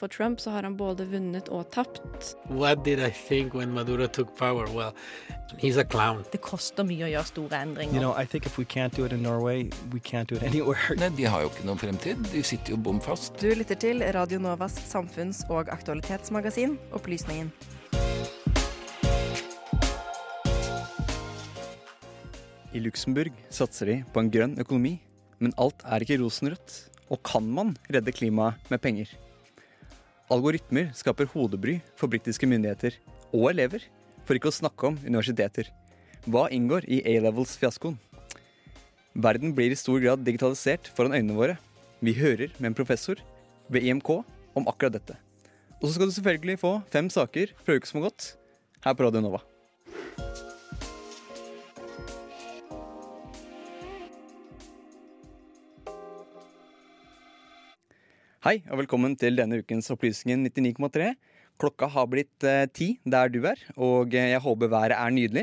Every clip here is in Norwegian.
for Trump så har han både vunnet og tapt. What did I think when Maduro took power? Well, he's a clown. Det koster mye å gjøre store endringer. You know, I think if we can't do it in Norway, we can't do it anywhere. Nei, De har jo ikke noen fremtid. De sitter jo bom fast. Du lytter til Radio Novas samfunns- og aktualitetsmagasin Opplysningen. I Luxembourg satser de på en grønn økonomi, men alt er ikke rosenrødt. Og kan man redde klimaet med penger? Algoritmer skaper hodebry for britiske myndigheter og elever, for ikke å snakke om universiteter. Hva inngår i A-levels-fiaskoen? Verden blir i stor grad digitalisert foran øynene våre. Vi hører med en professor ved IMK om akkurat dette. Og så skal du selvfølgelig få fem saker fra uka som har gått, her på Radio Nova. Hei, og velkommen til denne ukens Opplysningen 99,3. Klokka har blitt eh, ti der du er, og eh, jeg håper været er nydelig.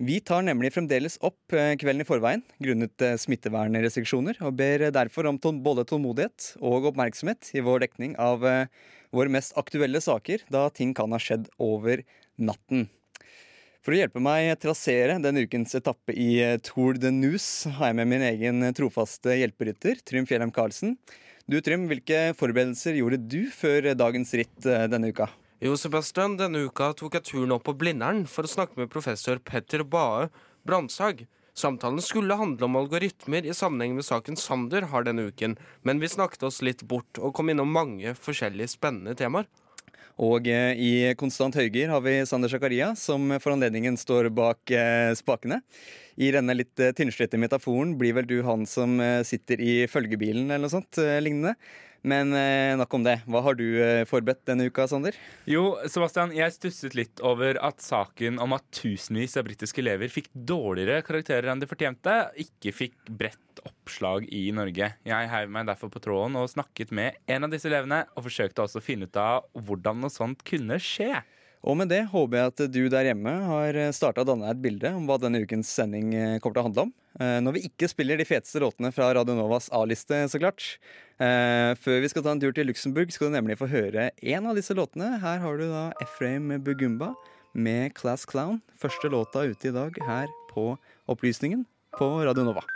Vi tar nemlig fremdeles opp eh, kvelden i forveien grunnet smittevernrestriksjoner, og ber derfor om både tålmodighet og oppmerksomhet i vår dekning av våre mest aktuelle saker, da ting kan ha skjedd over natten. For å hjelpe meg trasere denne ukens etappe i Tour de News, har jeg med min egen trofaste hjelperytter, Trym Fjellheim Karlsen. Du Trym, hvilke forberedelser gjorde du før dagens ritt eh, denne uka? Jo, Sebastian, denne uka tok jeg turen opp på Blindern for å snakke med professor Petter Bae Brandtzæg. Samtalen skulle handle om algoritmer i sammenheng med saken Sander har denne uken, men vi snakket oss litt bort og kom innom mange forskjellige spennende temaer. Og eh, i konstant høygir har vi Sander Zakaria, som for anledningen står bak eh, spakene. I denne litt eh, tynnslitte metaforen blir vel du han som sitter i følgebilen eller noe sånt lignende. Men eh, nok om det. Hva har du eh, forberedt denne uka, Sander? Jo, Sebastian, jeg stusset litt over at saken om at tusenvis av britiske elever fikk dårligere karakterer enn de fortjente, ikke fikk bredt oppslag i Norge. Jeg heiv meg derfor på tråden og snakket med en av disse elevene, og forsøkte også å finne ut av hvordan noe sånt kunne skje. Og med det håper jeg at du der hjemme har starta å danne et bilde om hva denne ukens sending eh, kommer til å handle om. Eh, Når vi ikke spiller de feteste låtene fra Radio Novas A-liste, så klart. Eh, Før vi skal ta en tur til Luxembourg, skal du nemlig få høre en av disse låtene. Her har du da Efraim Bugumba med Class Clown. Første låta ute i dag her på Opplysningen på Radio Nova.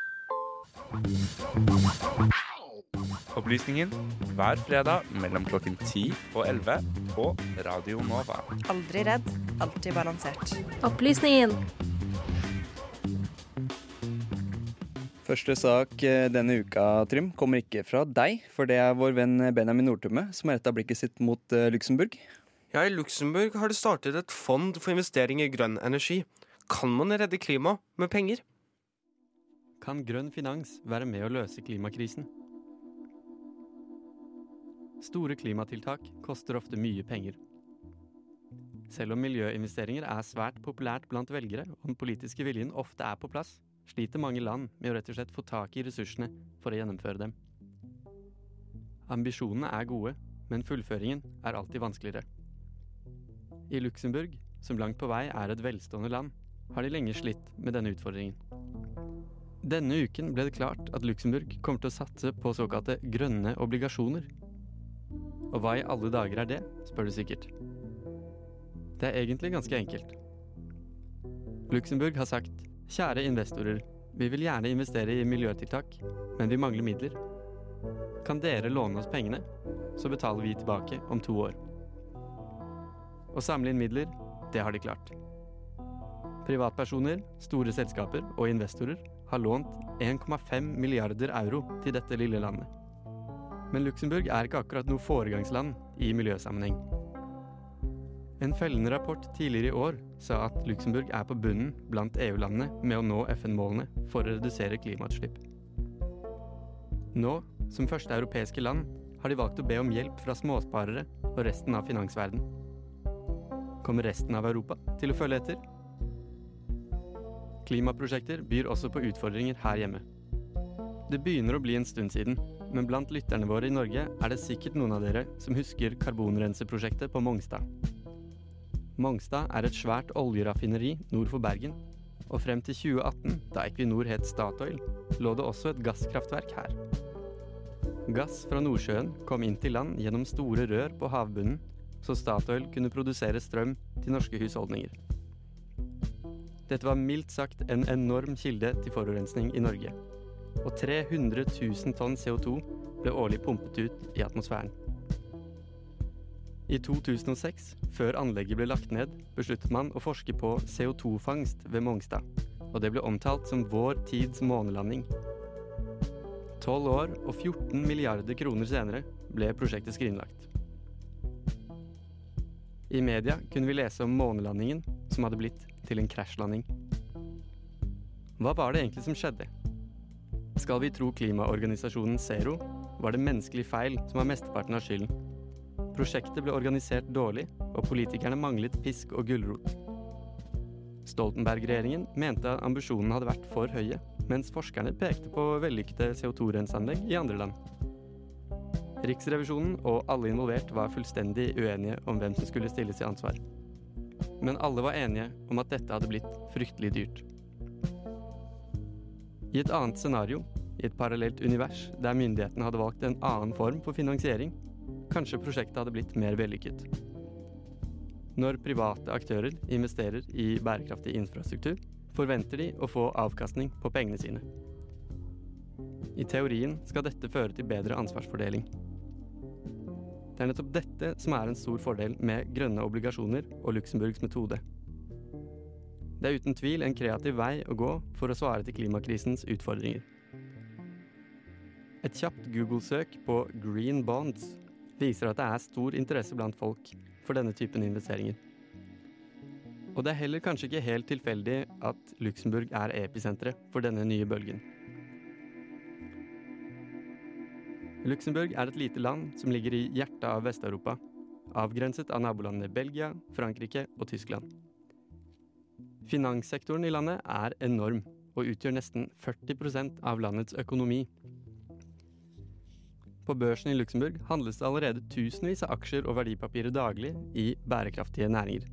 Opplysningen hver fredag mellom klokken 10 og 11 på Radio Nova. Aldri redd, alltid balansert. Opplysningen. Første sak eh, denne uka, Trym, kommer ikke fra deg, for det er vår venn Benjamin Nordtumme som har retta blikket sitt mot eh, Luxembourg. Ja, I Luxembourg har det startet et fond for investering i grønn energi. Kan man redde klimaet med penger? Kan grønn finans være med å løse klimakrisen? Store klimatiltak koster ofte mye penger. Selv om miljøinvesteringer er svært populært blant velgere, og den politiske viljen ofte er på plass, sliter mange land med å rett og slett få tak i ressursene for å gjennomføre dem. Ambisjonene er gode, men fullføringen er alltid vanskeligere. I Luxembourg, som langt på vei er et velstående land, har de lenge slitt med denne utfordringen. Denne uken ble det klart at Luxembourg kommer til å satse på såkalte grønne obligasjoner. Og hva i alle dager er det, spør du sikkert. Det er egentlig ganske enkelt. Luxembourg har sagt kjære investorer, vi vil gjerne investere i miljøtiltak, men vi mangler midler. Kan dere låne oss pengene, så betaler vi tilbake om to år. Å samle inn midler, det har de klart. Privatpersoner, store selskaper og investorer har lånt 1,5 milliarder euro til dette lille landet. Men Luxembourg er ikke akkurat noe foregangsland i miljøsammenheng. En fellende rapport tidligere i år sa at Luxembourg er på bunnen blant EU-landene med å nå FN-målene for å redusere klimautslipp. Nå, som første europeiske land, har de valgt å be om hjelp fra småsparere og resten av finansverden. Kommer resten av Europa til å følge etter? Klimaprosjekter byr også på utfordringer her hjemme. Det begynner å bli en stund siden, men blant lytterne våre i Norge er det sikkert noen av dere som husker karbonrenseprosjektet på Mongstad. Mongstad er et svært oljeraffineri nord for Bergen, og frem til 2018, da Equinor het Statoil, lå det også et gasskraftverk her. Gass fra Nordsjøen kom inn til land gjennom store rør på havbunnen, så Statoil kunne produsere strøm til norske husholdninger. Dette var mildt sagt en enorm kilde til forurensning i Norge. Og 300 000 tonn CO2 ble årlig pumpet ut i atmosfæren. I 2006, før anlegget ble lagt ned, besluttet man å forske på CO2-fangst ved Mongstad. Og det ble omtalt som vår tids månelanding. Tolv år og 14 milliarder kroner senere ble prosjektet skrinlagt. I media kunne vi lese om månelandingen som hadde blitt til en krasjlanding. Hva var det egentlig som skjedde? Skal vi tro klimaorganisasjonen Zero, var det menneskelig feil som var mesteparten av skylden. Prosjektet ble organisert dårlig, og politikerne manglet pisk og gulrot. Stoltenberg-regjeringen mente at ambisjonene hadde vært for høye, mens forskerne pekte på vellykkede CO2-renseanlegg i andre land. Riksrevisjonen og alle involvert var fullstendig uenige om hvem som skulle stilles til ansvar. Men alle var enige om at dette hadde blitt fryktelig dyrt. I et annet scenario, i et parallelt univers der myndighetene hadde valgt en annen form for finansiering, kanskje prosjektet hadde blitt mer vellykket. Når private aktører investerer i bærekraftig infrastruktur, forventer de å få avkastning på pengene sine. I teorien skal dette føre til bedre ansvarsfordeling. Det er nettopp dette som er en stor fordel med grønne obligasjoner og Luxemburgs metode. Det er uten tvil en kreativ vei å gå for å svare til klimakrisens utfordringer. Et kjapt Google-søk på 'green bonds' viser at det er stor interesse blant folk for denne typen investeringer. Og det er heller kanskje ikke helt tilfeldig at Luxembourg er episenteret for denne nye bølgen. Luxembourg er et lite land som ligger i hjertet av Vest-Europa, avgrenset av nabolandene Belgia, Frankrike og Tyskland. Finanssektoren i landet er enorm og utgjør nesten 40% av landets økonomi. På børsen i Luxembourg handles det allerede tusenvis av aksjer og verdipapirer daglig i bærekraftige næringer.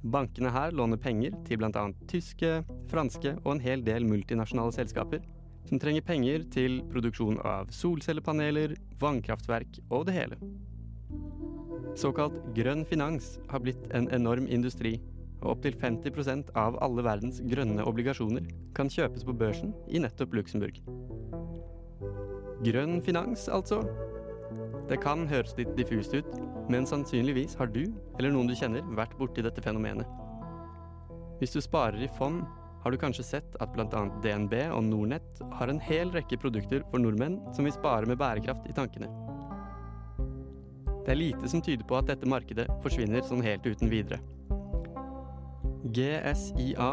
Bankene her låner penger til bl.a. tyske, franske og en hel del multinasjonale selskaper som trenger penger til produksjon av solcellepaneler, vannkraftverk og det hele. Såkalt grønn finans har blitt en enorm industri, og opptil 50% av alle verdens grønne obligasjoner kan kjøpes på børsen i nettopp Luxembourg. Grønn finans, altså. Det kan høres litt diffust ut, men sannsynligvis har du, eller noen du kjenner, vært borti dette fenomenet. Hvis du sparer i fond, har du kanskje sett at bl.a. DNB og Nornett har en hel rekke produkter for nordmenn som vil spare med bærekraft i tankene. Det er lite som tyder på at dette markedet forsvinner sånn helt uten videre. GSIA,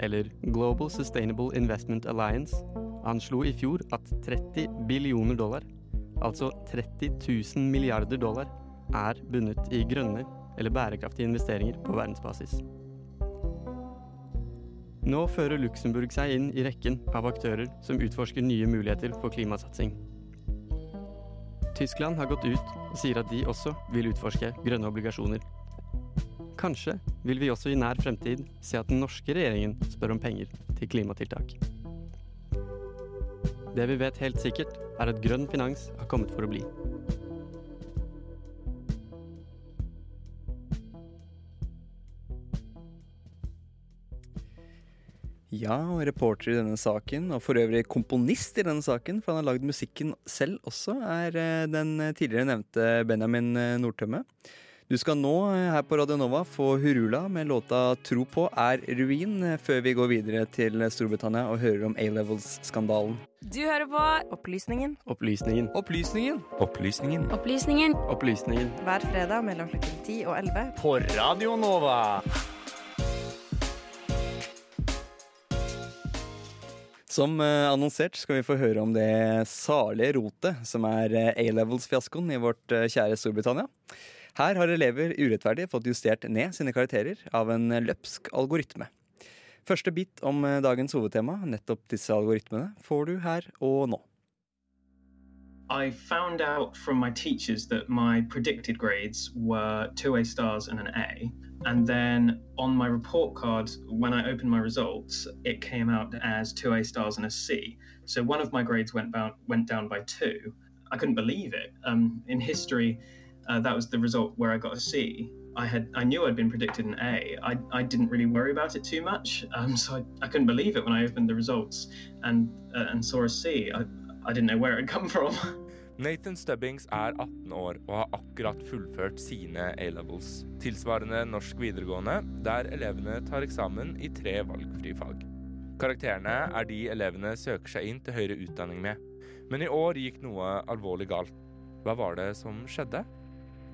eller Global Sustainable Investment Alliance, anslo i fjor at 30 billioner dollar, altså 30 000 milliarder dollar, er bundet i grønne eller bærekraftige investeringer på verdensbasis. Nå fører Luxembourg seg inn i rekken av aktører som utforsker nye muligheter for klimasatsing. Tyskland har gått ut og sier at de også vil utforske grønne obligasjoner. Kanskje vil vi også i nær fremtid se at den norske regjeringen spør om penger til klimatiltak. Det vi vet helt sikkert, er at grønn finans har kommet for å bli. Ja, og reporter i denne saken, og for øvrig komponist i denne saken, for han har lagd musikken selv også, er eh, den tidligere nevnte Benjamin eh, Nordtømme. Du skal nå eh, her på Radio Nova få Hurula med låta 'Tro på er ruin', før vi går videre til Storbritannia og hører om A-levels-skandalen. Du hører på Opplysningen Opplysningen. Opplysningen. Opplysningen. Opplysningen. Opplysningen. hver fredag mellom klokken 10 og 11 På Radio Nova. Som eh, annonsert skal vi få høre om det salige rotet som er eh, A-levels-fiaskoen i vårt eh, kjære Storbritannia. Her har elever urettferdig fått justert ned sine karakterer av en løpsk algoritme. Første bit om eh, dagens hovedtema, nettopp disse algoritmene, får du her og nå. I found out from my teachers that my predicted grades were two A stars and an A. And then on my report card, when I opened my results, it came out as two A stars and a C. So one of my grades went, bound, went down by two. I couldn't believe it. Um, in history, uh, that was the result where I got a C. I had I knew I'd been predicted an A. I, I didn't really worry about it too much, um, so I, I couldn't believe it when I opened the results and uh, and saw a C. I, I didn't know where it come from. Nathan Stubbings er 18 år og har akkurat fullført sine A-levels, tilsvarende norsk videregående, der elevene tar eksamen i tre valgfrie fag. Karakterene er de elevene søker seg inn til høyere utdanning med. Men i år gikk noe alvorlig galt. Hva var det som skjedde?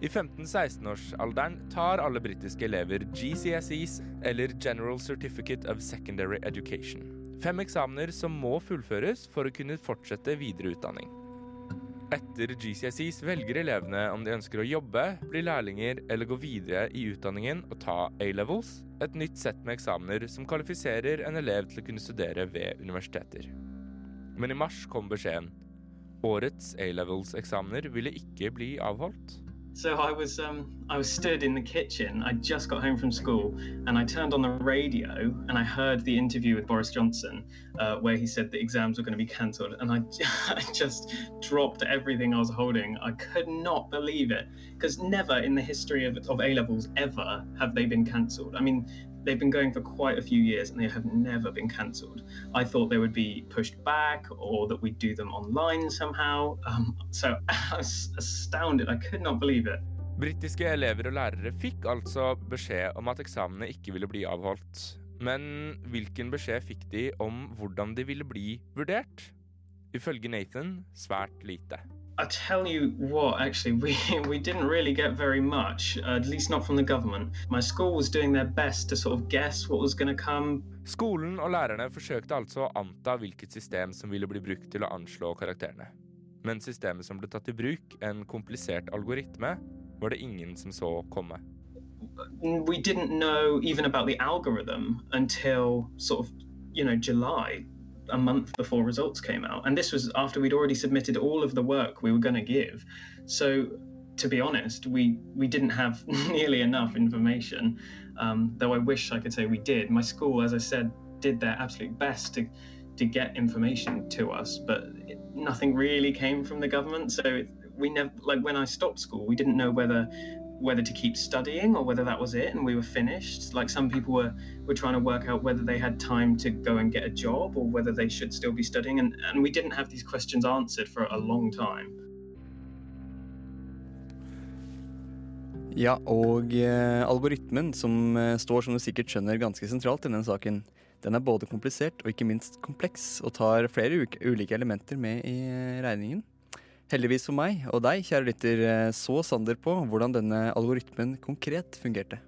I 15-16-årsalderen tar alle britiske elever GCSEs, eller General Certificate of Secondary Education. Fem eksamener som må fullføres for å kunne fortsette videre utdanning. Etter GCSEs velger elevene om de ønsker å jobbe, bli lærlinger eller gå videre i utdanningen og ta A-levels, et nytt sett med eksamener som kvalifiserer en elev til å kunne studere ved universiteter. Men i mars kom beskjeden. Årets A-levels-eksamener ville ikke bli avholdt. So I was um, I was stood in the kitchen. I just got home from school, and I turned on the radio and I heard the interview with Boris Johnson, uh, where he said the exams were going to be cancelled, and I, I just dropped everything I was holding. I could not believe it because never in the history of, of A levels ever have they been cancelled. I mean, they've been going for quite a few years and they have never been cancelled. I thought they would be pushed back or that we'd do them online somehow. Um, so I was astounded. I could not believe it. Britiske elever og lærere fikk altså beskjed om at eksamene ikke ville bli avholdt. Men hvilken beskjed fikk de om hvordan de ville bli vurdert? Ifølge Nathan svært lite. I tell you what, actually, we, we didn't really get very much, uh, at least not from the government. My school was doing their best to sort of guess what was going to come. Skolen og lærerne forsøkte altså å anta hvilket system som ville bli brukt til å anslå karakterene. Men systemet som ble tatt i bruk, en komplisert algoritme, var det ingen som så komme. We didn't know even about the algorithm until sort of, you know, July. A month before results came out. And this was after we'd already submitted all of the work we were going to give. So, to be honest, we, we didn't have nearly enough information, um, though I wish I could say we did. My school, as I said, did their absolute best to, to get information to us, but it, nothing really came from the government. So, it, we never, like when I stopped school, we didn't know whether whether to keep studying or whether that was it and we were finished. Like some people were, were trying to work out whether they had time to go and get a job or whether they should still be studying. And, and we didn't have these questions answered for a long time. Ja, og eh, algoritmen, som eh, står som du sikkert skjønner ganske sentralt i denne saken, den er både komplisert og ikke minst kompleks, og tar flere ulike elementer med i eh, regningen. Heldigvis for meg og deg, kjære lytter, eh, så Sander på hvordan denne algoritmen konkret fungerte.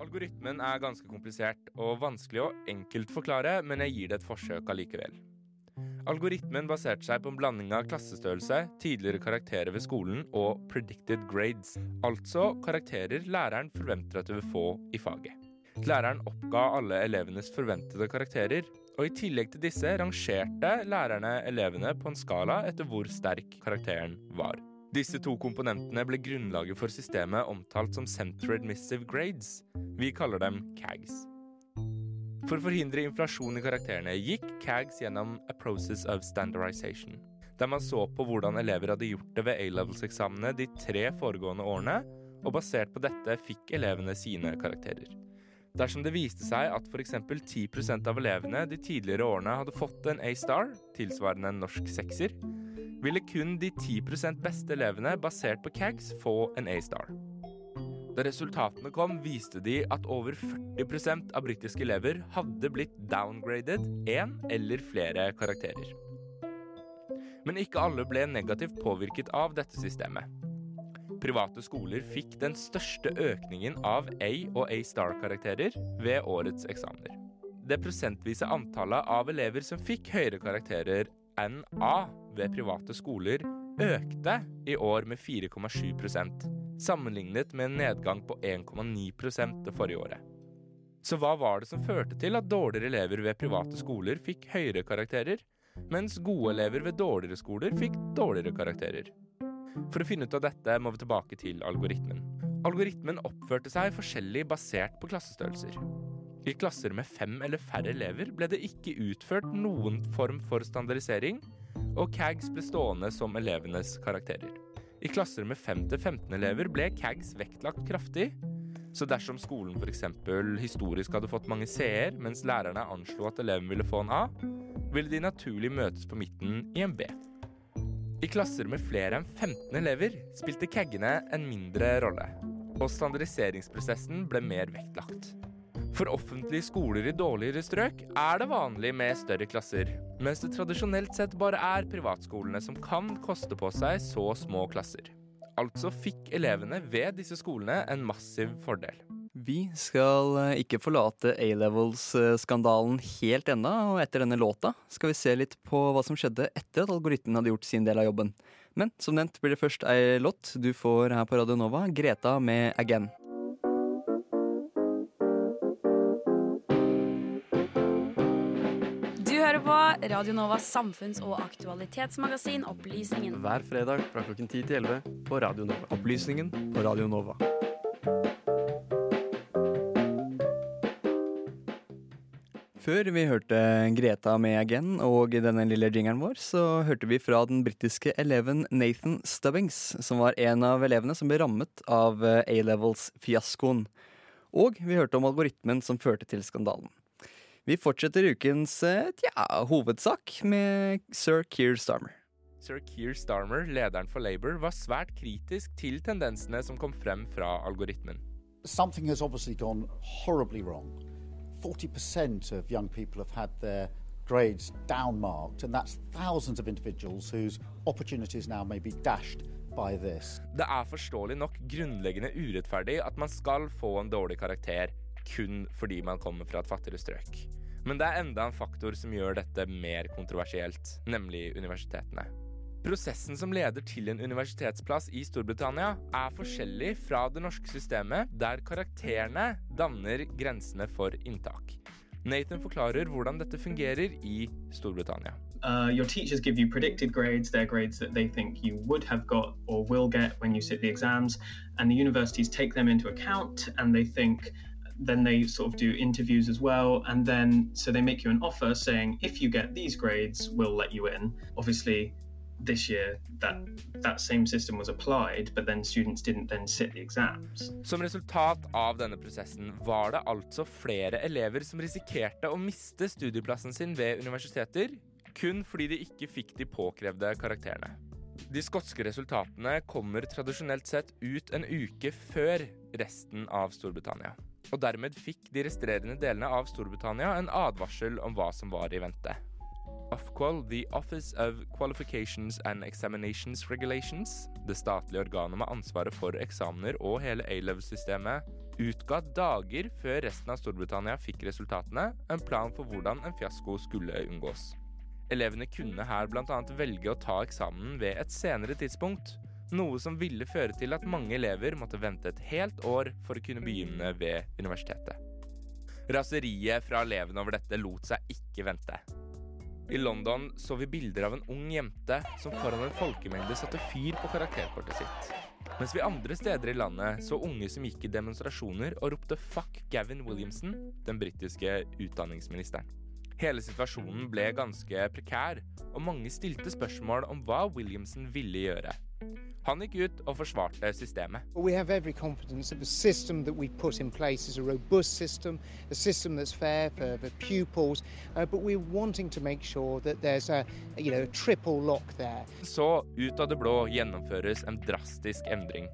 Algoritmen er ganske komplisert og vanskelig å enkelt forklare, men jeg gir det et forsøk allikevel. Algoritmen baserte seg på en blanding av klassestørrelse, tidligere karakterer ved skolen og predicted grades, altså karakterer læreren forventer at du vil få i faget. Læreren oppga alle elevenes forventede karakterer, og i tillegg til disse rangerte lærerne elevene på en skala etter hvor sterk karakteren var. Disse to komponentene ble grunnlaget for systemet omtalt som Center Admissive Grades. Vi kaller dem CAGs. For å forhindre inflasjon i karakterene gikk CAGs gjennom a process of standardization, der man så på hvordan elever hadde gjort det ved A-levels-eksamene de tre foregående årene, og basert på dette fikk elevene sine karakterer. Dersom det viste seg at f.eks. 10% av elevene de tidligere årene hadde fått en A-star, tilsvarende en norsk sekser, ville kun de 10% beste elevene basert på CAGS få en A-star. Da resultatene kom, viste de at over 40% av britiske elever hadde blitt downgraded én eller flere karakterer. Men ikke alle ble negativt påvirket av dette systemet private skoler fikk den største økningen av A- og A-star-karakterer ved årets eksamener. Det prosentvise antallet av elever som fikk høyere karakterer enn A ved private skoler, økte i år med 4,7% sammenlignet med en nedgang på 1,9 det forrige året. Så hva var det som førte til at dårligere elever ved private skoler fikk høyere karakterer, mens gode elever ved dårligere skoler fikk dårligere karakterer? For å finne ut av dette må vi tilbake til algoritmen. Algoritmen oppførte seg forskjellig basert på klassestørrelser. I klasser med fem eller færre elever ble det ikke utført noen form for standardisering, og CAGS ble stående som elevenes karakterer. I klasser med 5-15 elever ble CAGS vektlagt kraftig, så dersom skolen f.eks. historisk hadde fått mange C-er, mens lærerne anslo at eleven ville få en A, ville de naturlig møtes på midten i en B. I klasser med flere enn 15 elever spilte caggene en mindre rolle, og standardiseringsprosessen ble mer vektlagt. For offentlige skoler i dårligere strøk er det vanlig med større klasser, mens det tradisjonelt sett bare er privatskolene som kan koste på seg så små klasser. Altså fikk elevene ved disse skolene en massiv fordel. Vi skal eh, ikke forlate A-levels-skandalen helt ennå, og etter denne låta skal vi se litt på hva som skjedde etter at algoritmen hadde gjort sin del av jobben. Men som nevnt blir det først ei låt du får her på Radio Nova, Greta med 'Again'. Du hører på Radio Novas samfunns- og aktualitetsmagasin Opplysningen. Hver fredag fra klokken 10 til 11 på Radio Nova. Opplysningen på Radio Nova. Før vi hørte Greta med Again og denne lille jingeren vår, så hørte vi fra den britiske eleven Nathan Stubbings, som var en av elevene som ble rammet av eh, A-levels-fiaskoen. Og vi hørte om algoritmen som førte til skandalen. Vi fortsetter ukens eh, tja, hovedsak med sir Keir Starmer. Sir Keir Starmer, lederen for Labour, var svært kritisk til tendensene som kom frem fra algoritmen. Something has obviously gone horribly wrong. 40% of young people have had their grades downmarked, and that's thousands of individuals whose opportunities now may be dashed. Det er forståelig nok grunnleggende urettferdig at man skal få en dårlig karakter kun fordi man kommer fra et fattigere strøk. Men det er enda en faktor som gjør dette mer kontroversielt, nemlig universitetene. Prosessen som leder til en universitetsplass i Storbritannia, er forskjellig fra det norske systemet, der karakterene danner grensene for inntak. Nathan forklarer hvordan dette fungerer i Storbritannia. Uh, your teachers give you predicted grades, they're grades that they think you would have got or will get when you sit the exams, and the universities take them into account and they think then they sort of do interviews as well and then so they make you an offer saying if you get these grades we'll let you in obviously this year that that same system was applied but then students didn't then sit the exams Som resultat av denne prosessen var det altså flere elever som risikerte å miste studieplassen sin ved universiteter, kun fordi de ikke fikk de påkrevde karakterene. De skotske resultatene kommer tradisjonelt sett ut en uke før resten av Storbritannia. Og dermed fikk de resterende delene av Storbritannia en advarsel om hva som var i vente. Ofqual, the Office of Qualifications and Examinations Regulations, det statlige organet med ansvaret for eksamener og hele A-level-systemet, utga dager før resten av Storbritannia fikk resultatene, en plan for hvordan en fiasko skulle unngås. Elevene kunne her bl.a. velge å ta eksamen ved et senere tidspunkt, noe som ville føre til at mange elever måtte vente et helt år for å kunne begynne ved universitetet. Raseriet fra elevene over dette lot seg ikke vente. I London så vi bilder av en ung jente som foran en folkemengde satte fyr på karakterkortet sitt. Mens vi andre steder i landet så unge som gikk i demonstrasjoner og ropte 'fuck Gavin Williamson', den britiske utdanningsministeren. Hele situasjonen ble ganske prekær, og mange stilte spørsmål om hva Williamson ville gjøre. Han gikk ut og forsvarte systemet. System system, system for the pupils, uh, sure a, you know. Så ut av det blå gjennomføres en drastisk endring.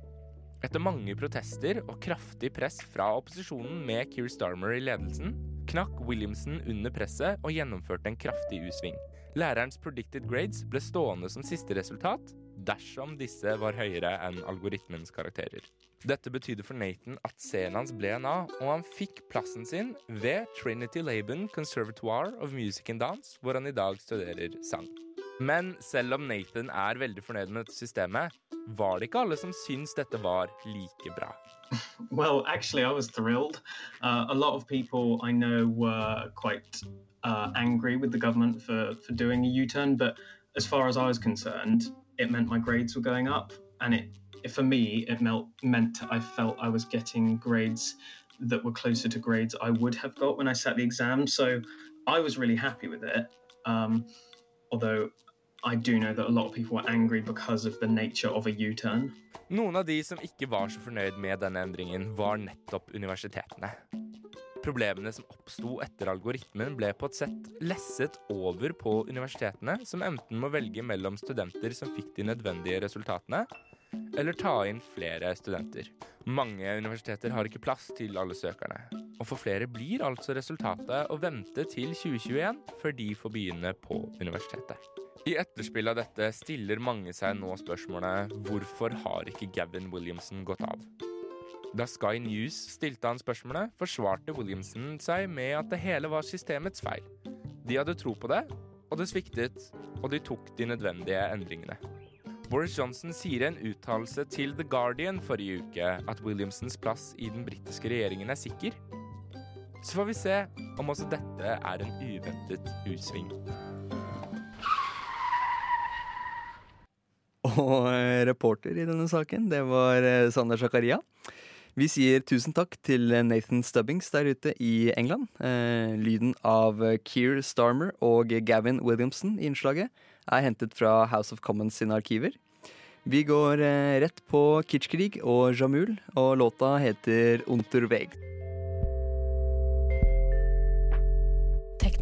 Etter mange protester og kraftig press fra opposisjonen med Keir Starmer i ledelsen, knakk Williamson under presset og gjennomførte en kraftig U-sving. Lærerens predicted grades ble stående som siste resultat, dersom disse var høyere enn algoritmens karakterer. Dette betydde for Nathan at C-en hans ble en A, og han fikk plassen sin ved Trinity Laban Conservatoire of Music and Dance, hvor han i dag studerer sang. Men selv om Nathan er veldig fornøyd med dette systemet, var det ikke alle som syntes dette var like bra. Well, actually, I was thrilled. Uh, a lot of people I know were quite uh, angry with the government for, for doing a U turn, but as far as I was concerned, it meant my grades were going up. And it, for me, it melt, meant I felt I was getting grades that were closer to grades I would have got when I sat the exam. So I was really happy with it. Um, although I do know that a lot of people were angry because of the nature of a U turn. Noen av de som ikke var så fornøyd med denne endringen, var nettopp universitetene. Problemene som oppsto etter algoritmen, ble på et sett lesset over på universitetene, som enten må velge mellom studenter som fikk de nødvendige resultatene, eller ta inn flere studenter. Mange universiteter har ikke plass til alle søkerne. Og for flere blir altså resultatet å vente til 2021 før de får begynne på universitetet. I etterspill av dette stiller mange seg nå spørsmålet hvorfor har ikke Gavin Williamson gått av? Da Sky News stilte han spørsmålet, forsvarte Williamson seg med at det hele var systemets feil. De hadde tro på det, og det sviktet, og de tok de nødvendige endringene. Boris Johnson sier i en uttalelse til The Guardian forrige uke at Williamsons plass i den britiske regjeringen er sikker. Så får vi se om også dette er en uventet U-sving. Og eh, reporter i denne saken, det var eh, Sander Zakaria. Vi sier tusen takk til Nathan Stubbings der ute i England. Eh, lyden av Keir Starmer og Gavin Williamson i innslaget er hentet fra House of Commons sine arkiver. Vi går eh, rett på Kitschkrig og Jamul, og låta heter Unterweg.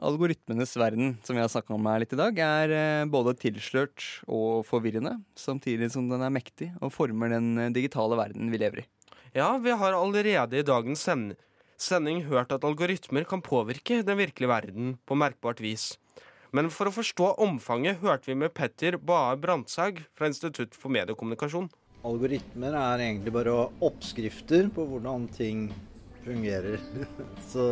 Algoritmenes verden, som vi har snakka om her litt i dag, er eh, både tilslørt og forvirrende, samtidig som den er mektig og former den eh, digitale verden vi lever i. Ja, vi har allerede i dagens send sending hørt at algoritmer kan påvirke den virkelige verden på merkbart vis. Men for å forstå omfanget hørte vi med Petter Bae Brandtzæg fra Institutt for mediekommunikasjon. Algoritmer er egentlig bare oppskrifter på hvordan ting fungerer. Så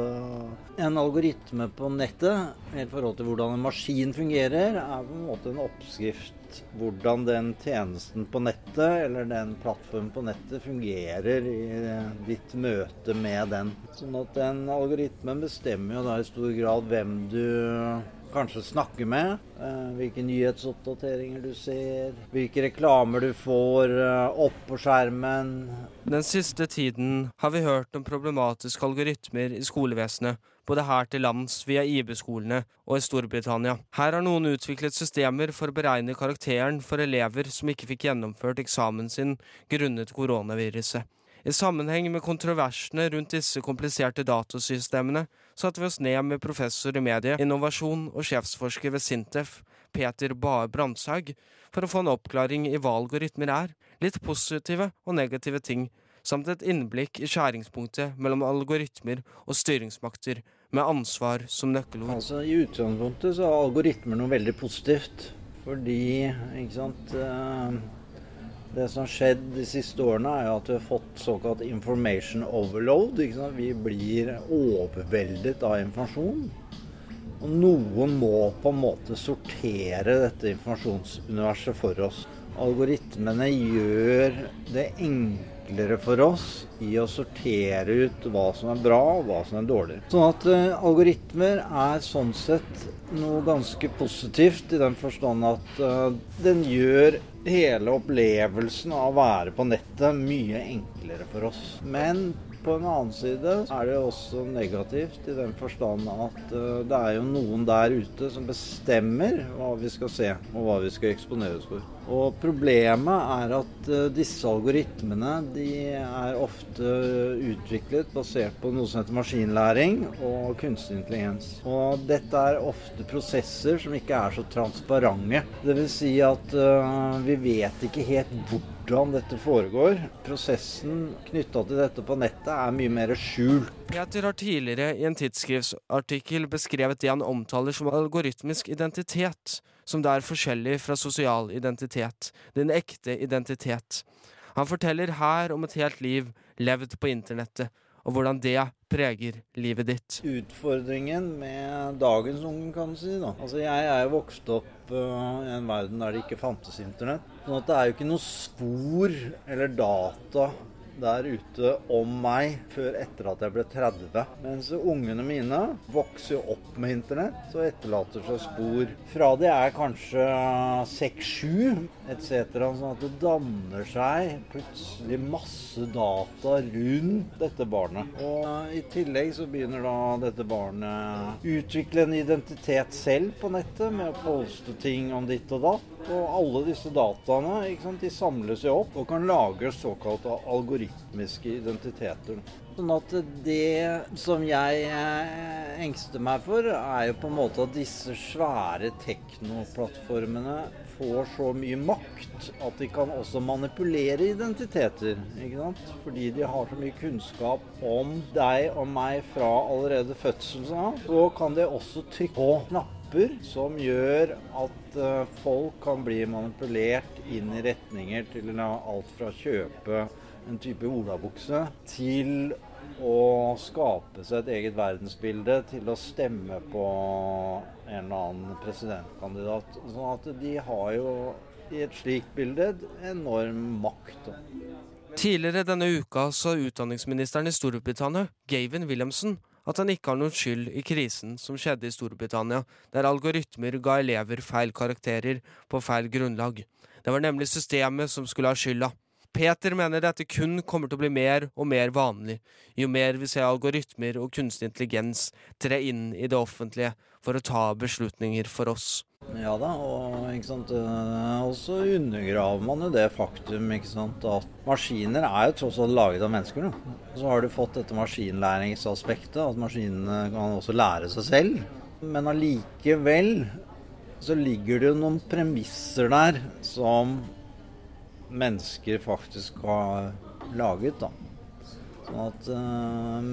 en algoritme på nettet i forhold til hvordan en maskin fungerer, er på en måte en oppskrift hvordan den tjenesten på nettet eller den plattformen på nettet fungerer i ditt møte med den. Sånn at den algoritmen bestemmer jo da i stor grad hvem du kanskje snakke med. Eh, hvilke nyhetsoppdateringer du ser, hvilke reklamer du får eh, opp på skjermen. Den siste tiden har vi hørt om problematiske algoritmer i skolevesenet, både her til lands via IB-skolene og i Storbritannia. Her har noen utviklet systemer for å beregne karakteren for elever som ikke fikk gjennomført eksamen sin grunnet koronaviruset. I sammenheng med kontroversene rundt disse kompliserte datasystemene satte vi oss ned med professor i medie, innovasjon og sjefsforsker ved Sintef, Peter Bae Brandtzæg, for å få en oppklaring i hva algoritmer er, litt positive og negative ting, samt et innblikk i skjæringspunktet mellom algoritmer og styringsmakter, med ansvar som nøkkelord. Altså, I utgangspunktet så er algoritmer noe veldig positivt, fordi ikke sant uh det som har skjedd de siste årene, er at vi har fått såkalt information overload. Vi blir overveldet av informasjon. Og noen må på en måte sortere dette informasjonsuniverset for oss. Algoritmene gjør det enklere for oss i å sortere ut hva som er bra og hva som er dårlig. Sånn at uh, algoritmer er sånn sett noe ganske positivt i den forstand at uh, den gjør hele opplevelsen av å være på nettet mye enklere for oss. Men på en annen side er det også negativt i den forstand at uh, det er jo noen der ute som bestemmer hva vi skal se og hva vi skal eksponeres for. Og problemet er at uh, disse algoritmene de er ofte utviklet basert på noe som heter maskinlæring og kunstig intelligens. Og dette er ofte prosesser som ikke er så transparente. Dvs. Si at uh, vi vet ikke helt hvordan hvordan dette foregår. Prosessen knytta til dette på nettet er mye mer skjult. Peter har tidligere i en tidsskriftsartikkel beskrevet det han omtaler som algoritmisk identitet, som det er forskjellig fra sosial identitet, den ekte identitet. Han forteller her om et helt liv levd på internettet, og hvordan det preger livet ditt. Utfordringen med dagens unge, kan du si. da. Altså, Jeg er jo vokst opp uh, i en verden der det ikke fantes internett. Sånn at det er jo ikke noe spor eller data der ute om meg før etter at jeg ble 30. Mens ungene mine vokser opp med internett og etterlater seg spor fra de er kanskje 6-7 etc. Sånn at det danner seg plutselig masse data rundt dette barnet. Og i tillegg så begynner da dette barnet utvikle en identitet selv på nettet med å poste ting om ditt og datt. Og alle disse dataene sant, de samles jo opp og kan lage såkalte algoritmiske identiteter. Sånn at det som jeg eh, engster meg for, er jo på en måte at disse svære teknoplattformene får så mye makt at de kan også manipulere identiteter. ikke sant? Fordi de har så mye kunnskap om deg og meg fra allerede fødselen av. Så kan de også trykke på knapper som gjør at uh, folk kan bli manipulert inn i retninger til alt fra å kjøpe en type olabukse til å skape seg et eget verdensbilde, til å stemme på en eller annen presidentkandidat. Sånn at de har jo i et slikt bilde enorm makt. Tidligere denne uka sa utdanningsministeren i Storbritannia, Gavin Williamson, at han ikke har noen skyld i krisen som skjedde i Storbritannia, der algoritmer ga elever feil karakterer på feil grunnlag. Det var nemlig systemet som skulle ha skylda. Peter mener dette kun kommer til å bli mer og mer vanlig, jo mer vi ser algoritmer og kunstig intelligens tre inn i det offentlige for å ta beslutninger for oss. Ja da, og ikke sant? Og så undergraver man jo det faktum ikke sant? at maskiner er jo tross alt laget av mennesker. Da. Så har du fått dette maskinlæringsaspektet, at maskinene kan også lære seg selv. Men allikevel så ligger det jo noen premisser der som mennesker faktisk har laget, da. Sånn at øh,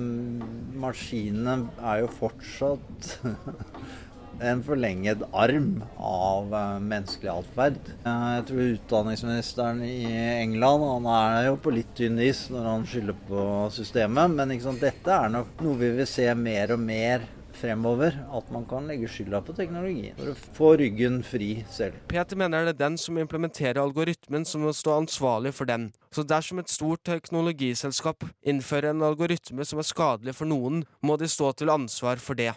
maskinene er jo fortsatt en forlenget arm av uh, menneskelig atferd. Uh, jeg tror utdanningsministeren i England han er jo på litt tynn is når han skylder på systemet, men sant, dette er nok noe vi vil se mer og mer fremover. At man kan legge skylda på teknologien for å få ryggen fri selv. Peter mener det er den som implementerer algoritmen som må stå ansvarlig for den. Så dersom et stort teknologiselskap innfører en algoritme som er skadelig for noen, må de stå til ansvar for det.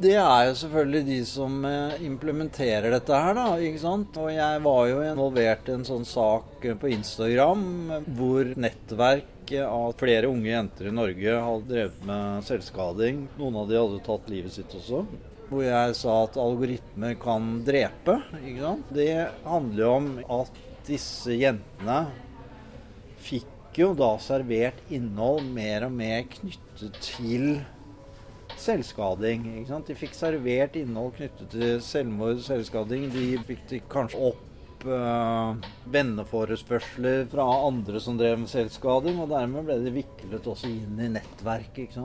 Det er jo selvfølgelig de som eh, implementerer dette her, da. ikke sant? Og jeg var jo involvert i en sånn sak på Instagram hvor nettverk av flere unge jenter i Norge hadde drevet med selvskading. Noen av de hadde tatt livet sitt også. Hvor jeg sa at algoritmer kan drepe. ikke sant? Det handler jo om at disse jentene fikk jo da servert innhold mer og mer knyttet til selvskading. De fikk servert innhold knyttet til selvmord og selvskading. De fikk kanskje opp uh, venneforespørsler fra andre som drev med selvskading, og dermed ble de viklet også inn i nettverket.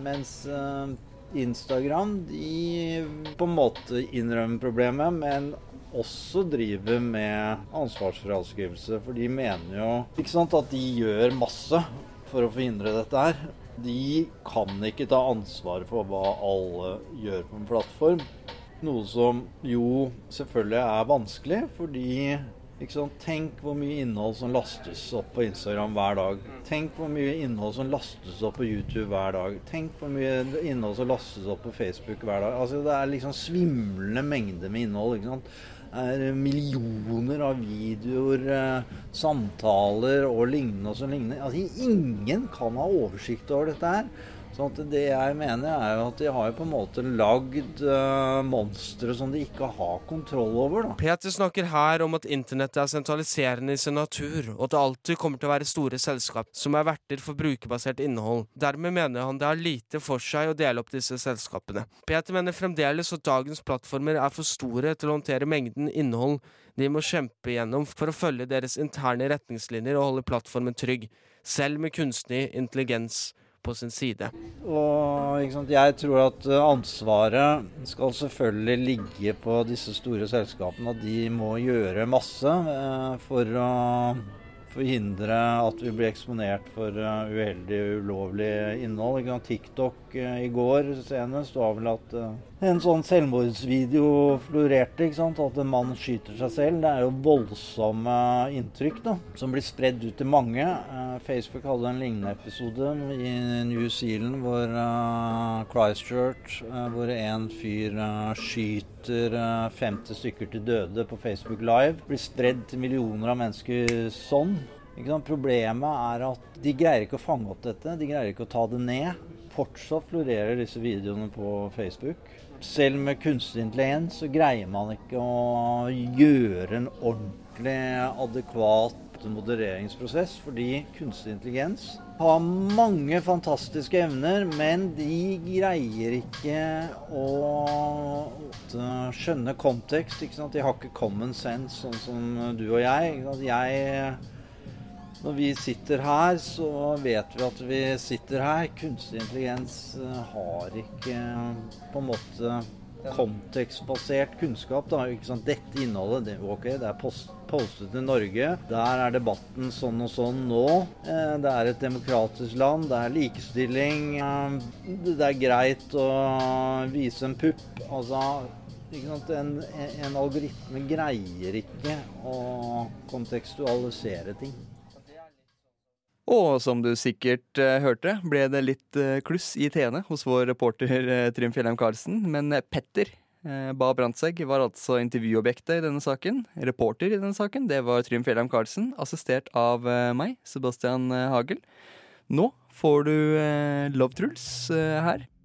Mens uh, Instagram de på en måte innrømmer problemet, men også driver med ansvarsfraskrivelse. For de mener jo ikke sant, at de gjør masse for å forhindre dette her de kan ikke ta ansvar for hva alle gjør på en plattform. Noe som jo selvfølgelig er vanskelig, fordi Tenk hvor mye innhold som lastes opp på Instagram hver dag. Tenk hvor mye innhold som lastes opp på YouTube hver dag. Tenk hvor mye innhold som lastes opp på Facebook hver dag. Altså Det er liksom svimlende mengder med innhold. ikke sant? Er millioner av videoer, eh, samtaler og lignende og så lignende. Altså, ingen kan ha oversikt over dette her. Så det jeg mener, er jo at de har på en måte lagd uh, monstre som de ikke har kontroll over. Da. Peter snakker her om at internettet er sentraliserende i sin natur, og at det alltid kommer til å være store selskap som er verter for brukerbasert innhold. Dermed mener han det har lite for seg å dele opp disse selskapene. Peter mener fremdeles at dagens plattformer er for store til å håndtere mengden innhold de må kjempe igjennom for å følge deres interne retningslinjer og holde plattformen trygg, selv med kunstig intelligens på sin side. Og sant, Jeg tror at eh, ansvaret skal selvfølgelig ligge på disse store selskapene. At de må gjøre masse eh, for å forhindre at vi blir eksponert for uh, uheldig, ulovlig innhold. TikTok eh, i går senest var vel at eh, en sånn selvmordsvideo florerte. ikke sant? At en mann skyter seg selv. Det er jo voldsomme inntrykk da, som blir spredd ut til mange. Eh, Facebook hadde en lignende episode i New Zealand hvor eh, Christchurch, eh, hvor en fyr skyter eh, 50 stykker til døde på Facebook Live. Blir spredd til millioner av mennesker sånn. Ikke sant? Problemet er at de greier ikke å fange opp dette. De greier ikke å ta det ned. Fortsatt florerer disse videoene på Facebook. Selv med kunstig intelligens så greier man ikke å gjøre en ordentlig adekvat modereringsprosess, fordi kunstig intelligens har mange fantastiske evner, men de greier ikke å skjønne kontekst. De har ikke common sense, sånn som du og jeg. Jeg når vi sitter her, så vet vi at vi sitter her. Kunstig intelligens eh, har ikke eh, på en måte kontekstbasert kunnskap. Da. Ikke sant? Dette innholdet det, okay, det er post, postet til Norge. Der er debatten sånn og sånn nå. Eh, det er et demokratisk land. Det er likestilling. Det er greit å vise en pupp. Altså en, en algoritme greier ikke å kontekstualisere ting. Og som du sikkert uh, hørte, ble det litt uh, kluss i T-ene hos vår reporter uh, Trym Fjellheim Karlsen. Men Petter Ba Brandtzæg var altså intervjuobjektet i denne saken. Reporter i denne saken, det var Trym Fjellheim Karlsen, assistert av meg, Sebastian Hagel. Nå får du Love Truls her.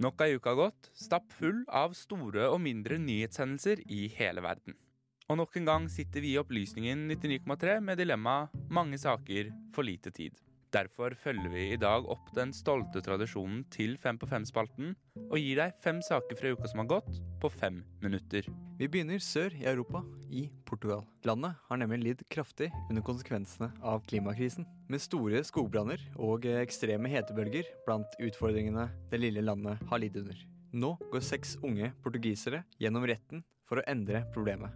Nok ei uke har gått, stappfull av store og mindre nyhetshendelser i hele verden. Og nok en gang sitter vi i Opplysningen 99,3 med dilemmaet 'mange saker, for lite tid'. Derfor følger vi i dag opp den stolte tradisjonen til Fem på fem-spalten, og gir deg fem saker fra uka som har gått, på fem minutter. Vi begynner sør i Europa, i Portugal. Landet har nemlig lidd kraftig under konsekvensene av klimakrisen, med store skogbranner og ekstreme hetebølger blant utfordringene det lille landet har lidd under. Nå går seks unge portugisere gjennom retten for å endre problemet.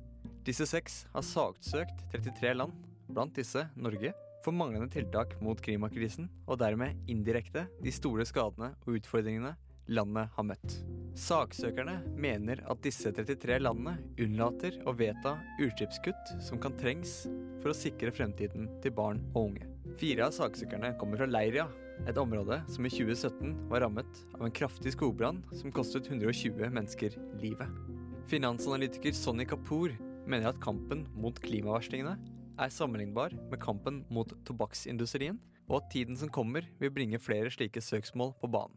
Disse seks har saksøkt 33 land, blant disse Norge, for manglende tiltak mot klimakrisen, og dermed indirekte de store skadene og utfordringene landet har møtt. Saksøkerne mener at disse 33 landene unnlater å vedta utslippskutt som kan trengs for å sikre fremtiden til barn og unge. Fire av saksøkerne kommer fra Leiria, et område som i 2017 var rammet av en kraftig skogbrann som kostet 120 mennesker livet. Finansanalytiker Sonny Kapoor mener at kampen mot klimavarslingene er sammenlignbar med kampen mot tobakksindustrien, og at tiden som kommer vil bringe flere slike søksmål på banen.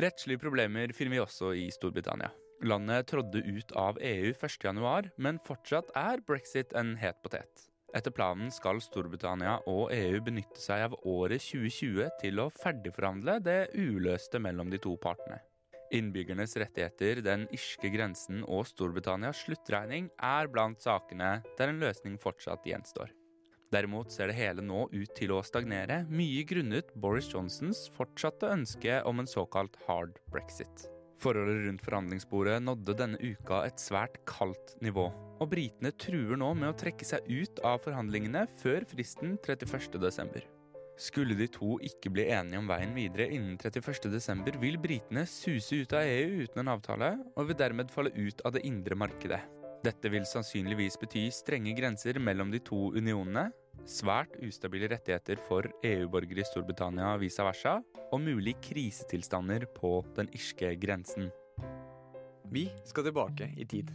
Rettslige problemer finner vi også i Storbritannia. Landet trådde ut av EU 1.1, men fortsatt er brexit en het potet. Etter planen skal Storbritannia og EU benytte seg av året 2020 til å ferdigforhandle det uløste mellom de to partene. Innbyggernes rettigheter, den irske grensen og Storbritannias sluttregning er blant sakene der en løsning fortsatt gjenstår. Derimot ser det hele nå ut til å stagnere, mye grunnet Boris Johnsons fortsatte ønske om en såkalt hard brexit. Forholdet rundt forhandlingsbordet nådde denne uka et svært kaldt nivå, og britene truer nå med å trekke seg ut av forhandlingene før fristen 31.12. Skulle de to ikke bli enige om veien videre innen 31.12, vil britene suse ut av EU uten en avtale, og vil dermed falle ut av det indre markedet. Dette vil sannsynligvis bety strenge grenser mellom de to unionene, svært ustabile rettigheter for EU-borgere i Storbritannia vice versa, og mulig krisetilstander på den irske grensen. Vi skal tilbake i tid.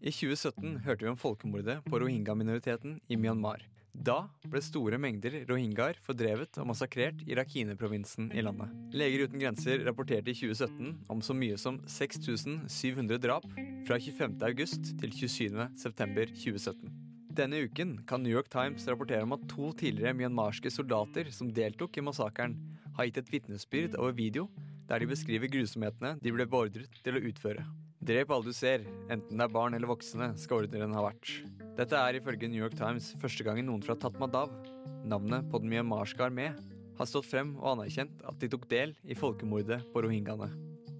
I 2017 hørte vi om folkemordet på rohingya-minoriteten i Myanmar. Da ble store mengder rohingyaer fordrevet og massakrert i Rakhine-provinsen i landet. Leger uten grenser rapporterte i 2017 om så mye som 6700 drap fra 25. august til 27. september 2017. Denne uken kan New York Times rapportere om at to tidligere myanmarske soldater som deltok i massakren, har gitt et vitnesbyrd over video der de beskriver grusomhetene de ble beordret til å utføre. Drep alle du ser, enten det er barn eller voksne, skal ordren ha vært. Dette er ifølge New York Times første gangen noen fra Tatmadaw, navnet på den myanmarske armé, har stått frem og anerkjent at de tok del i folkemordet på rohingyaene.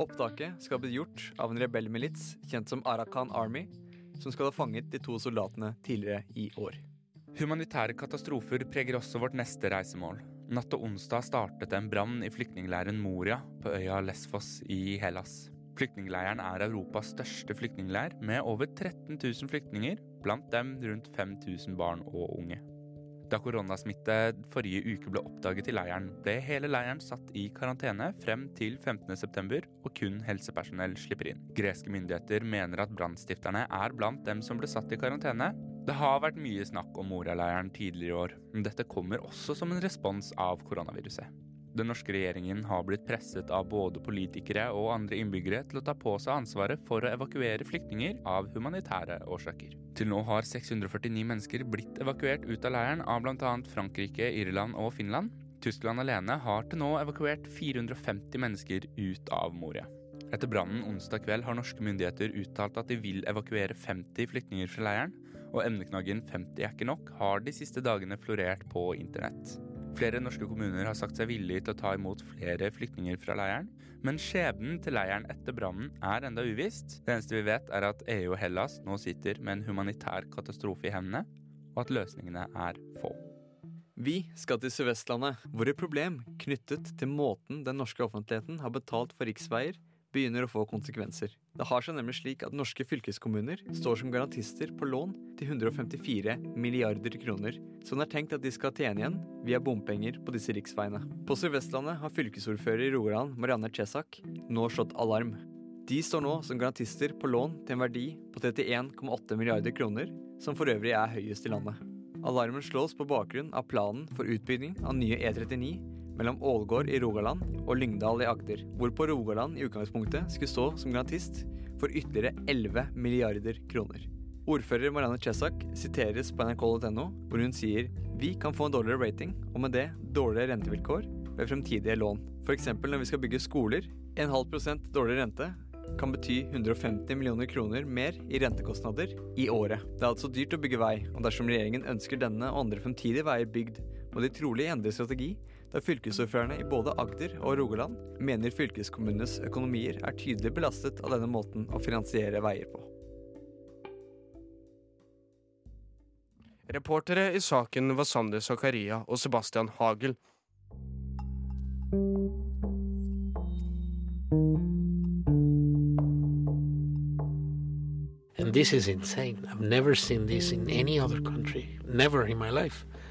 Opptaket skal bli gjort av en rebellmilits kjent som Arakan Army, som skal ha fanget de to soldatene tidligere i år. Humanitære katastrofer preger også vårt neste reisemål. Natt til onsdag startet en brann i flyktningleiren Moria på øya Lesvos i Hellas. Flyktningleiren er Europas største flyktningleir, med over 13 000 flyktninger, blant dem rundt 5000 barn og unge. Da koronasmitte forrige uke ble oppdaget i leiren, ble hele leiren satt i karantene frem til 15.9, og kun helsepersonell slipper inn. Greske myndigheter mener at brannstifterne er blant dem som ble satt i karantene. Det har vært mye snakk om Moria-leiren tidligere i år, men dette kommer også som en respons av koronaviruset. Den norske regjeringen har blitt presset av både politikere og andre innbyggere til å ta på seg ansvaret for å evakuere flyktninger av humanitære årsaker. Til nå har 649 mennesker blitt evakuert ut av leiren av bl.a. Frankrike, Irland og Finland. Tyskland alene har til nå evakuert 450 mennesker ut av Moria. Etter brannen onsdag kveld har norske myndigheter uttalt at de vil evakuere 50 flyktninger fra leiren, og emneknaggen 50 er ikke nok har de siste dagene florert på internett. Flere norske kommuner har sagt seg villige til å ta imot flere flyktninger fra leiren, men skjebnen til leiren etter brannen er enda uvisst. Det eneste vi vet, er at EU og Hellas nå sitter med en humanitær katastrofe i hendene, og at løsningene er få. Vi skal til Sør-Vestlandet, hvor et problem knyttet til måten den norske offentligheten har betalt for riksveier, begynner å få konsekvenser. Det har seg nemlig slik at norske fylkeskommuner står som garantister på lån til 154 milliarder kroner, som det er tenkt at de skal tjene igjen via bompenger på disse riksveiene. På Sør-Vestlandet har fylkesordfører i Rogaland, Marianne Chesak, nå slått alarm. De står nå som garantister på lån til en verdi på 31,8 milliarder kroner, som for øvrig er høyest i landet. Alarmen slås på bakgrunn av planen for utbygging av nye E39 mellom Ålgård i Rogaland og Lyngdal i Agder, hvorpå Rogaland i utgangspunktet skulle stå som garantist for ytterligere 11 milliarder kroner. Ordfører Marianne Chesak siteres på nrk.no, hvor hun sier vi kan få en dårligere rating, og med det dårligere rentevilkår ved fremtidige lån. F.eks. når vi skal bygge skoler. En halv prosent dårligere rente kan bety 150 millioner kroner mer i rentekostnader i året. Det er altså dyrt å bygge vei, og dersom regjeringen ønsker denne og andre fremtidige veier bygd, må de trolig endre strategi, da fylkesordførerne i både Agder og Rogaland mener fylkeskommunenes økonomier er tydelig belastet av denne måten å finansiere veier på. Reportere i saken var Sander Zakaria og Sebastian Hagel. And this is insane. I've never seen this in any other country. Never in my life.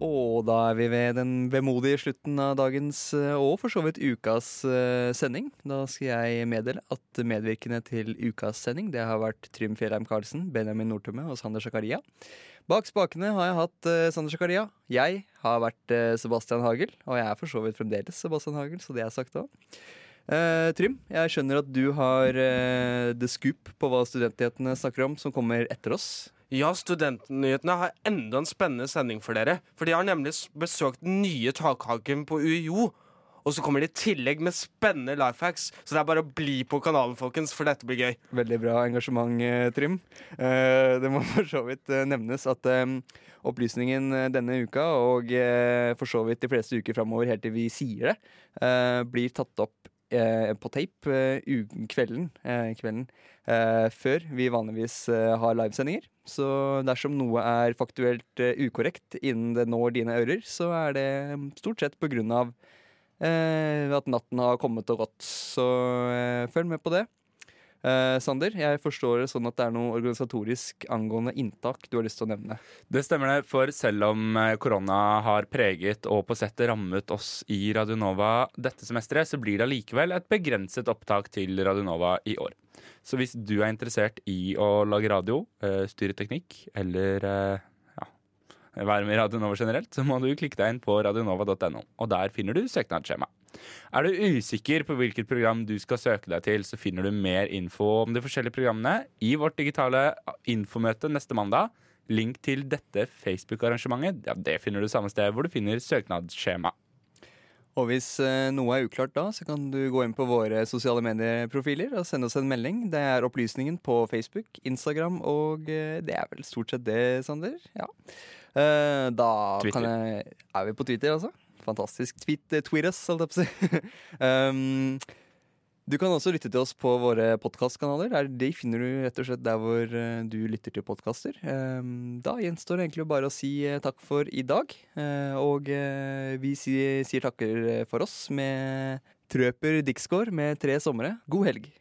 Og da er vi ved den vemodige slutten av dagens eh, og for så vidt ukas eh, sending. Da skal jeg meddele at medvirkende til ukas sending det har vært Trym Fjellheim Karlsen, Benjamin Nordtømme og Sander Zakaria. Bak spakene har jeg hatt eh, Sander Zakaria. Jeg har vært Sebastian Hagel, og jeg er for så vidt fremdeles Sebastian Hagel, så det er sagt òg. Uh, Trym, jeg skjønner at du har uh, the scoop på hva studentnyhetene snakker om, som kommer etter oss. Ja, Studentnyhetene har enda en spennende sending for dere. For de har nemlig besøkt den nye takhaken på UiO. Og så kommer de i tillegg med spennende life hacks. Så det er bare å bli på kanalen, folkens, for dette blir gøy. Veldig bra engasjement, eh, Trym. Eh, Det må for så vidt eh, nevnes at opplysningen denne uka, og for så vidt de fleste uker framover helt til vi sier det, blir tatt opp på tape eh, kvelden, eh, kvelden eh, før vi vanligvis eh, har livesendinger. Så dersom noe er faktuelt eh, ukorrekt innen det når dine ører, så er det mm, stort sett på grunn av eh, at natten har kommet og gått. Så eh, følg med på det. Eh, Sander, jeg forstår det sånn at det er noe organisatorisk angående inntak du har lyst til å nevne. Det stemmer det, for selv om eh, korona har preget og på sett rammet oss i Radionova dette semesteret, så blir det allikevel et begrenset opptak til Radionova i år. Så hvis du er interessert i å lage radio, eh, styre teknikk eller eh, ja, være med i Radio Nova generelt, så må du klikke deg inn på radionova.no. Og der finner du søknadsskjema. Er du usikker på hvilket program du skal søke deg til, så finner du mer info om de forskjellige programmene i vårt digitale infomøte neste mandag. Link til dette Facebook-arrangementet ja, det finner du samme sted hvor du finner søknadsskjema. Og hvis eh, noe er uklart da, så kan du gå inn på våre sosiale medieprofiler og sende oss en melding. Det er Opplysningen på Facebook, Instagram og eh, det er vel stort sett det, Sander. Ja. Eh, da kan jeg Er vi på Twitter, altså? Fantastisk. Tweet, eh, holdt jeg på å si. um, du kan også lytte til oss på våre podkastkanaler. De finner du rett og slett der hvor eh, du lytter til podkaster. Um, da gjenstår det egentlig bare å si eh, takk for i dag. Og vi sier takker for oss med Trøper Dixgård med Tre somre. God helg.